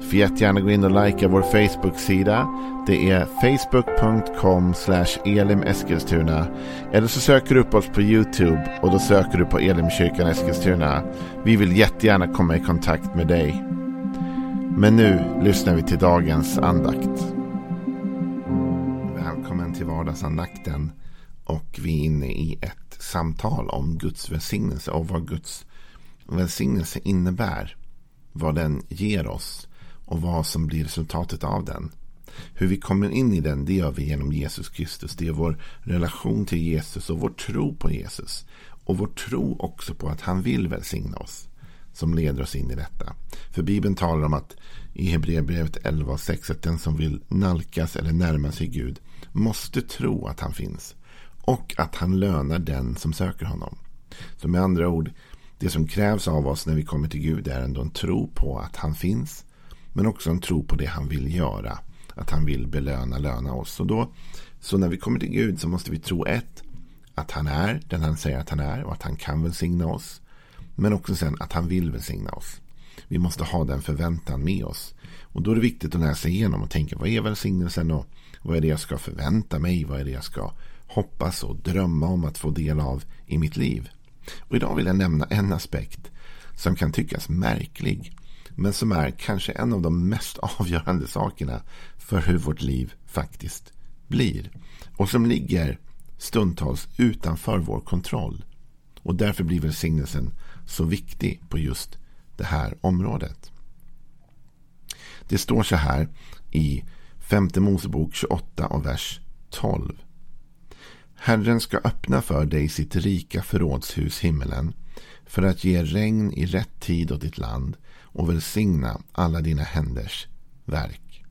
Du får jättegärna gå in och likea vår Facebook-sida. Det är facebook.com elimeskilstuna. Eller så söker du upp oss på YouTube och då söker du på Elimkyrkan Eskilstuna. Vi vill jättegärna komma i kontakt med dig. Men nu lyssnar vi till dagens andakt. Välkommen till vardagsandakten. Och vi är inne i ett samtal om Guds välsignelse och vad Guds välsignelse innebär. Vad den ger oss och vad som blir resultatet av den. Hur vi kommer in i den, det gör vi genom Jesus Kristus. Det är vår relation till Jesus och vår tro på Jesus. Och vår tro också på att han vill välsigna oss. Som leder oss in i detta. För Bibeln talar om att i Hebreerbrevet 11 och 6 att den som vill nalkas eller närma sig Gud måste tro att han finns. Och att han lönar den som söker honom. Så med andra ord, det som krävs av oss när vi kommer till Gud är ändå en tro på att han finns men också en tro på det han vill göra. Att han vill belöna, löna oss. Och då, så när vi kommer till Gud så måste vi tro ett, att han är den han säger att han är och att han kan välsigna oss. Men också sen att han vill välsigna oss. Vi måste ha den förväntan med oss. Och då är det viktigt att läsa igenom och tänka vad är välsignelsen och vad är det jag ska förvänta mig? Vad är det jag ska hoppas och drömma om att få del av i mitt liv? Och idag vill jag nämna en aspekt som kan tyckas märklig men som är kanske en av de mest avgörande sakerna för hur vårt liv faktiskt blir. Och som ligger stundtals utanför vår kontroll. Och därför blir välsignelsen så viktig på just det här området. Det står så här i femte Mosebok 28 och vers 12. Herren ska öppna för dig sitt rika förrådshus himmelen för att ge regn i rätt tid åt ditt land och välsigna alla dina händers verk.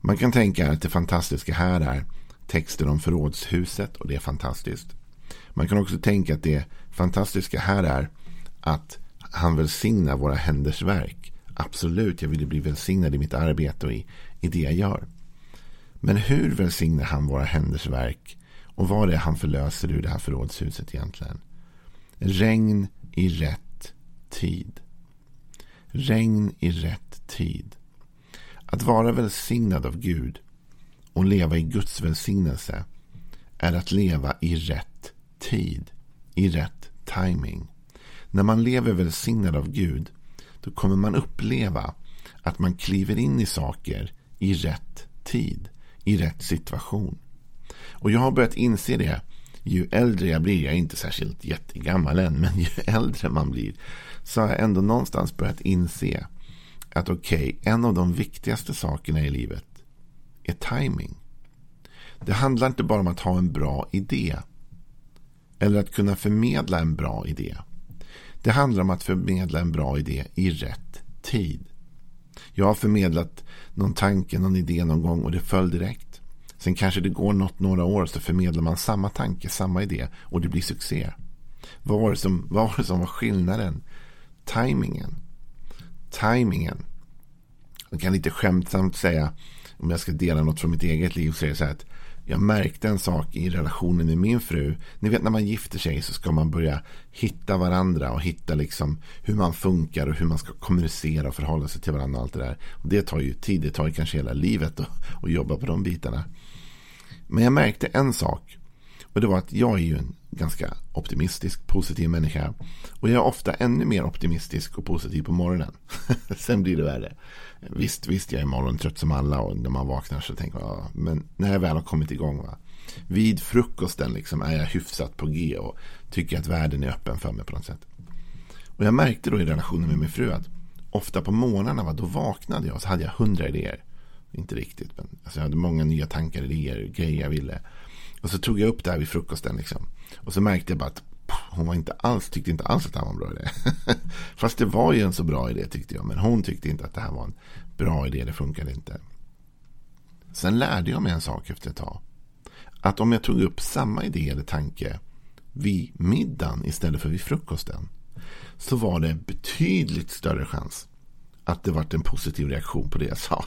Man kan tänka att det fantastiska här är texten om förrådshuset och det är fantastiskt. Man kan också tänka att det fantastiska här är att han välsignar våra händers verk. Absolut, jag vill bli välsignad i mitt arbete och i, i det jag gör. Men hur välsignar han våra händers verk? Och vad är det han förlöser ur det här förrådshuset egentligen? Regn i rätt tid. Regn i rätt tid. Att vara välsignad av Gud och leva i Guds välsignelse är att leva i rätt tid. I rätt timing. När man lever välsignad av Gud då kommer man uppleva att man kliver in i saker i rätt tid. I rätt situation. Och jag har börjat inse det ju äldre jag blir, jag är inte särskilt jättegammal än, men ju äldre man blir så har jag ändå någonstans börjat inse att okej, okay, en av de viktigaste sakerna i livet är timing. Det handlar inte bara om att ha en bra idé. Eller att kunna förmedla en bra idé. Det handlar om att förmedla en bra idé i rätt tid. Jag har förmedlat någon tanke, någon idé någon gång och det föll direkt. Sen kanske det går något, några år så förmedlar man samma tanke, samma idé och det blir succé. Vad var det som, vad var, det som var skillnaden? Timingen. Timingen. Jag kan lite skämtsamt säga, om jag ska dela något från mitt eget liv, så är det så här att jag märkte en sak i relationen med min fru. Ni vet när man gifter sig så ska man börja hitta varandra och hitta liksom hur man funkar och hur man ska kommunicera och förhålla sig till varandra och allt det där. Och det tar ju tid, det tar ju kanske hela livet att jobba på de bitarna. Men jag märkte en sak. Och det var att jag är ju en ganska optimistisk, positiv människa. Och jag är ofta ännu mer optimistisk och positiv på morgonen. Sen blir det värre. Visst, visst, jag är morgontrött som alla och när man vaknar så tänker jag, ja, men när jag väl har kommit igång, va, vid frukosten liksom är jag hyfsat på G och tycker att världen är öppen för mig på något sätt. Och jag märkte då i relationen med min fru att ofta på morgnarna, va, då vaknade jag och så hade jag hundra idéer. Inte riktigt, men alltså jag hade många nya tankar, idéer, grejer jag ville. Och så tog jag upp det här vid frukosten. Liksom. Och så märkte jag bara att hon var inte alls, tyckte inte alls att det här var en bra idé. Fast det var ju en så bra idé tyckte jag. Men hon tyckte inte att det här var en bra idé. Det funkade inte. Sen lärde jag mig en sak efter ett tag. Att om jag tog upp samma idé eller tanke vid middagen istället för vid frukosten. Så var det betydligt större chans att det var en positiv reaktion på det jag sa.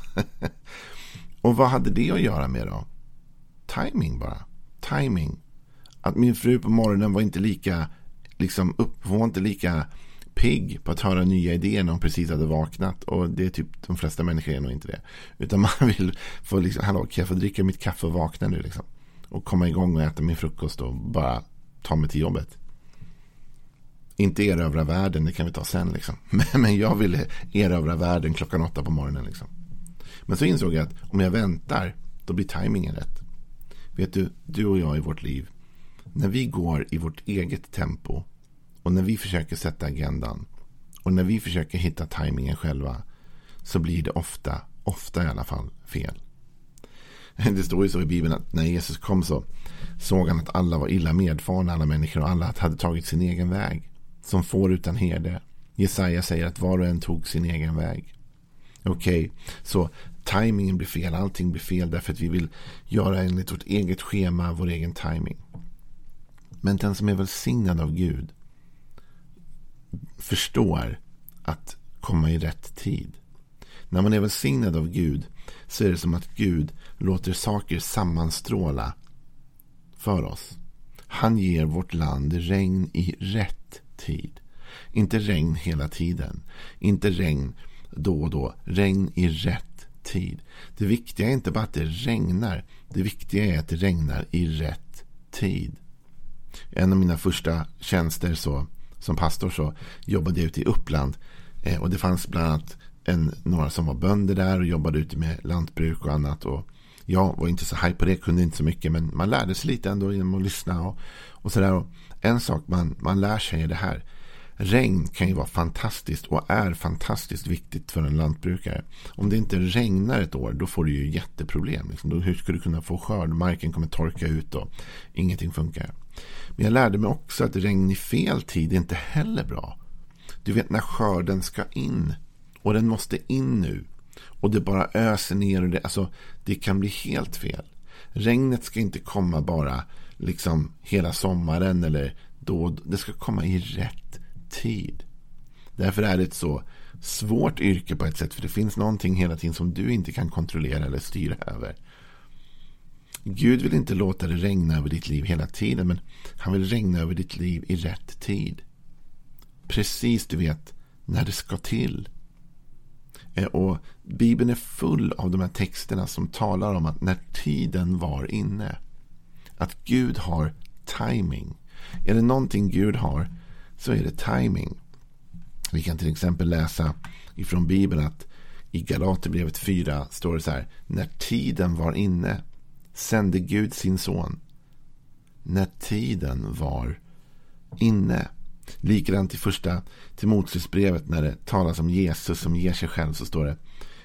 Och vad hade det att göra med då? Timing bara. Timing. Att min fru på morgonen var inte lika liksom upp, hon var inte lika pigg på att höra nya idéer när hon precis hade vaknat. Och det är typ de flesta människor är nog inte det. Utan man vill få liksom, hallå, kan jag få dricka mitt kaffe och vakna nu liksom? Och komma igång och äta min frukost och bara ta mig till jobbet. Inte erövra världen, det kan vi ta sen liksom. Men, jag ville erövra världen klockan åtta på morgonen liksom. Men så insåg jag att om jag väntar, då blir tajmingen rätt. Vet du, du och jag i vårt liv, när vi går i vårt eget tempo och när vi försöker sätta agendan och när vi försöker hitta tajmingen själva så blir det ofta, ofta i alla fall, fel. Det står ju så i Bibeln att när Jesus kom så såg han att alla var illa medfarna, alla människor och alla hade tagit sin egen väg. Som får utan herde. Jesaja säger att var och en tog sin egen väg. Okej, okay, så tajmingen blir fel, allting blir fel därför att vi vill göra enligt vårt eget schema, vår egen timing. Men den som är välsignad av Gud förstår att komma i rätt tid. När man är välsignad av Gud så är det som att Gud låter saker sammanstråla för oss. Han ger vårt land regn i rätt tid. Inte regn hela tiden. Inte regn då och då. Regn i rätt tid. Det viktiga är inte bara att det regnar. Det viktiga är att det regnar i rätt tid. En av mina första tjänster så, som pastor så jobbade jag ute i Uppland. Eh, och det fanns bland annat en, några som var bönder där och jobbade ute med lantbruk och annat. Och jag var inte så haj på det, kunde inte så mycket. Men man lärde sig lite ändå genom att lyssna. Och, och sådär. En sak man, man lär sig är det här. Regn kan ju vara fantastiskt och är fantastiskt viktigt för en lantbrukare. Om det inte regnar ett år då får du ju jätteproblem. Liksom. Då, hur ska du kunna få skörd? Marken kommer torka ut och ingenting funkar. Men jag lärde mig också att regn i fel tid är inte heller bra. Du vet när skörden ska in. Och den måste in nu. Och det bara öser ner. Och det, alltså, det kan bli helt fel. Regnet ska inte komma bara liksom hela sommaren. Eller då. Det ska komma i rätt tid. Därför är det ett så svårt yrke på ett sätt. För det finns någonting hela tiden som du inte kan kontrollera eller styra över. Gud vill inte låta det regna över ditt liv hela tiden. Men han vill regna över ditt liv i rätt tid. Precis du vet när det ska till. Eh, och Bibeln är full av de här texterna som talar om att när tiden var inne. Att Gud har timing. Är det någonting Gud har så är det timing. Vi kan till exempel läsa ifrån Bibeln att i Galaterbrevet 4 står det så här. När tiden var inne sände Gud sin son. När tiden var inne. Likadant i första Timoteusbrevet när det talas om Jesus som ger sig själv så står det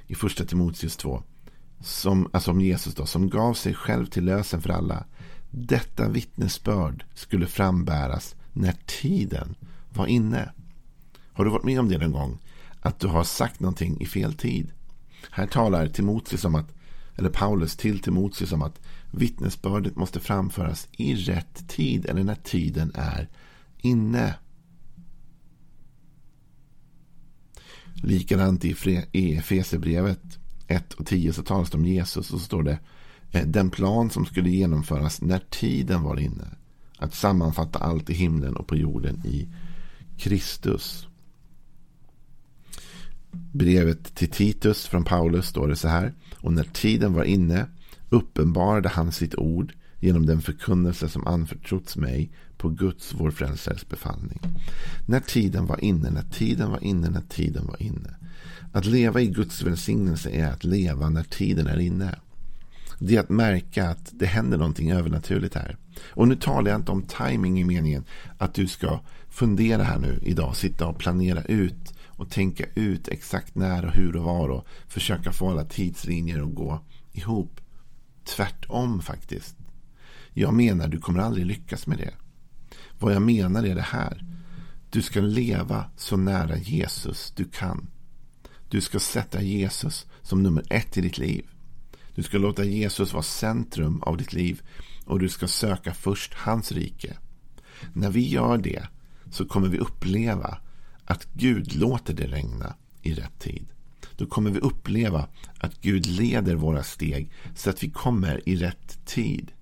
i första Timoteus 2. Som, alltså om Jesus då, som gav sig själv till lösen för alla. Detta vittnesbörd skulle frambäras när tiden var inne. Har du varit med om det någon gång? Att du har sagt någonting i fel tid. Här talar Timoteus om att, eller Paulus till Timoteus om att vittnesbördet måste framföras i rätt tid eller när tiden är inne. Likadant i Efesierbrevet 1 och 10 så talas det om Jesus och så står det eh, den plan som skulle genomföras när tiden var inne. Att sammanfatta allt i himlen och på jorden i Kristus. Brevet till Titus från Paulus står det så här. Och när tiden var inne uppenbarade han sitt ord genom den förkunnelse som anförtrotts mig på Guds, vår frälsares befallning. När tiden var inne, när tiden var inne, när tiden var inne. Att leva i Guds välsignelse är att leva när tiden är inne. Det är att märka att det händer någonting övernaturligt här. Och nu talar jag inte om timing i meningen att du ska fundera här nu idag, sitta och planera ut och tänka ut exakt när och hur och var och försöka få alla tidslinjer att gå ihop. Tvärtom faktiskt. Jag menar du kommer aldrig lyckas med det. Vad jag menar är det här. Du ska leva så nära Jesus du kan. Du ska sätta Jesus som nummer ett i ditt liv. Du ska låta Jesus vara centrum av ditt liv och du ska söka först hans rike. När vi gör det så kommer vi uppleva att Gud låter det regna i rätt tid. Då kommer vi uppleva att Gud leder våra steg så att vi kommer i rätt tid.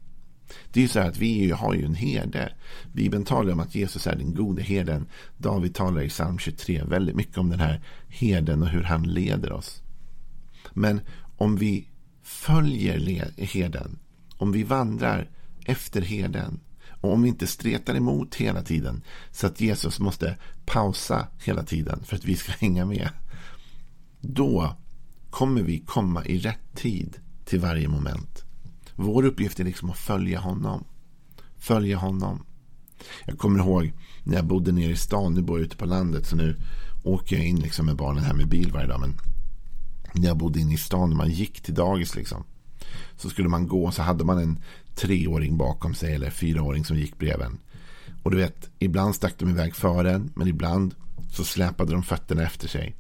Det är ju så här att vi har ju en herde. Bibeln talar om att Jesus är den gode herden. David talar i psalm 23 väldigt mycket om den här herden och hur han leder oss. Men om vi följer herden, om vi vandrar efter herden och om vi inte stretar emot hela tiden så att Jesus måste pausa hela tiden för att vi ska hänga med. Då kommer vi komma i rätt tid till varje moment. Vår uppgift är liksom att följa honom. Följa honom. Jag kommer ihåg när jag bodde nere i stan. Nu bor jag ute på landet. Så nu åker jag in liksom med barnen här med bil varje dag. Men när jag bodde inne i stan. När man gick till dagis liksom. Så skulle man gå. Så hade man en treåring bakom sig. Eller fyraåring som gick bredvid en. Och du vet. Ibland stack de iväg före en. Men ibland så släpade de fötterna efter sig.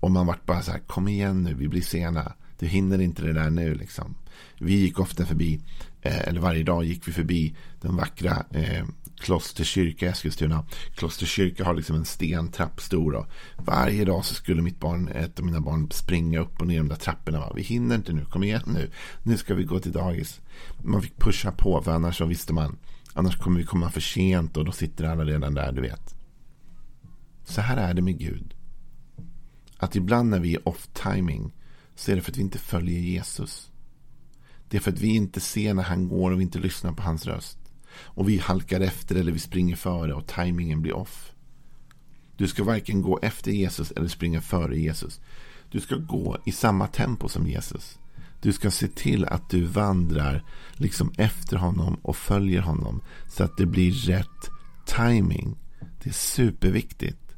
Och man vart bara så här. Kom igen nu. Vi blir sena. Du hinner inte det där nu liksom. Vi gick ofta förbi, eh, eller varje dag gick vi förbi den vackra eh, Klosterkyrka i Eskilstuna. Klosterkyrka har liksom en stentrapp stor. Och varje dag så skulle mitt barn, ett av mina barn springa upp och ner de där trapporna. Va? Vi hinner inte nu, kom igen nu. Nu ska vi gå till dagis. Man fick pusha på för annars så visste man. Annars kommer vi komma för sent och då sitter alla redan där, du vet. Så här är det med Gud. Att ibland när vi är off timing så är det för att vi inte följer Jesus. Det är för att vi inte ser när han går och vi inte lyssnar på hans röst. Och vi halkar efter eller vi springer före och tajmingen blir off. Du ska varken gå efter Jesus eller springa före Jesus. Du ska gå i samma tempo som Jesus. Du ska se till att du vandrar liksom efter honom och följer honom. Så att det blir rätt timing. Det är superviktigt.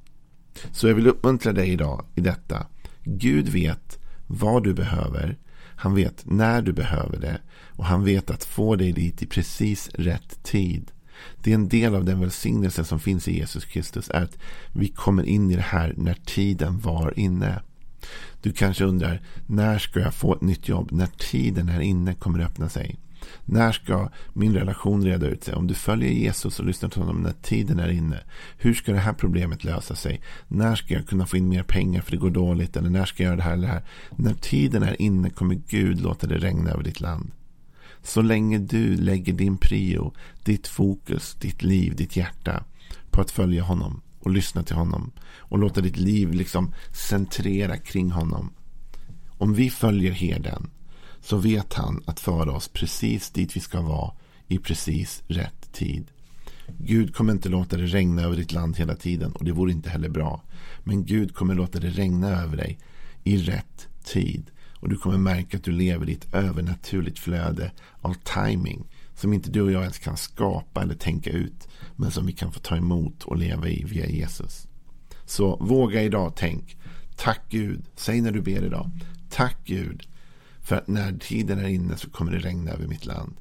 Så jag vill uppmuntra dig idag i detta. Gud vet vad du behöver. Han vet när du behöver det. Och han vet att få dig dit i precis rätt tid. Det är en del av den välsignelse som finns i Jesus Kristus. är att vi kommer in i det här när tiden var inne. Du kanske undrar, när ska jag få ett nytt jobb? När tiden är inne kommer det öppna sig. När ska min relation reda ut sig? Om du följer Jesus och lyssnar till honom när tiden är inne. Hur ska det här problemet lösa sig? När ska jag kunna få in mer pengar för det går dåligt? Eller när ska jag göra det här eller det här? När tiden är inne kommer Gud låta det regna över ditt land. Så länge du lägger din prio, ditt fokus, ditt liv, ditt hjärta på att följa honom och lyssna till honom och låta ditt liv liksom centrera kring honom. Om vi följer herden så vet han att föra oss precis dit vi ska vara i precis rätt tid. Gud kommer inte låta det regna över ditt land hela tiden och det vore inte heller bra. Men Gud kommer låta det regna över dig i rätt tid. Och du kommer märka att du lever i ett övernaturligt flöde av timing som inte du och jag ens kan skapa eller tänka ut men som vi kan få ta emot och leva i via Jesus. Så våga idag tänk. Tack Gud. Säg när du ber idag. Tack Gud för att när tiden är inne så kommer det regna över mitt land.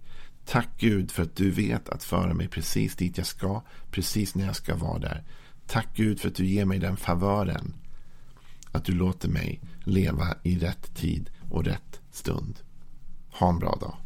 Tack Gud för att du vet att föra mig precis dit jag ska, precis när jag ska vara där. Tack Gud för att du ger mig den favören. Att du låter mig leva i rätt tid och rätt stund. Ha en bra dag.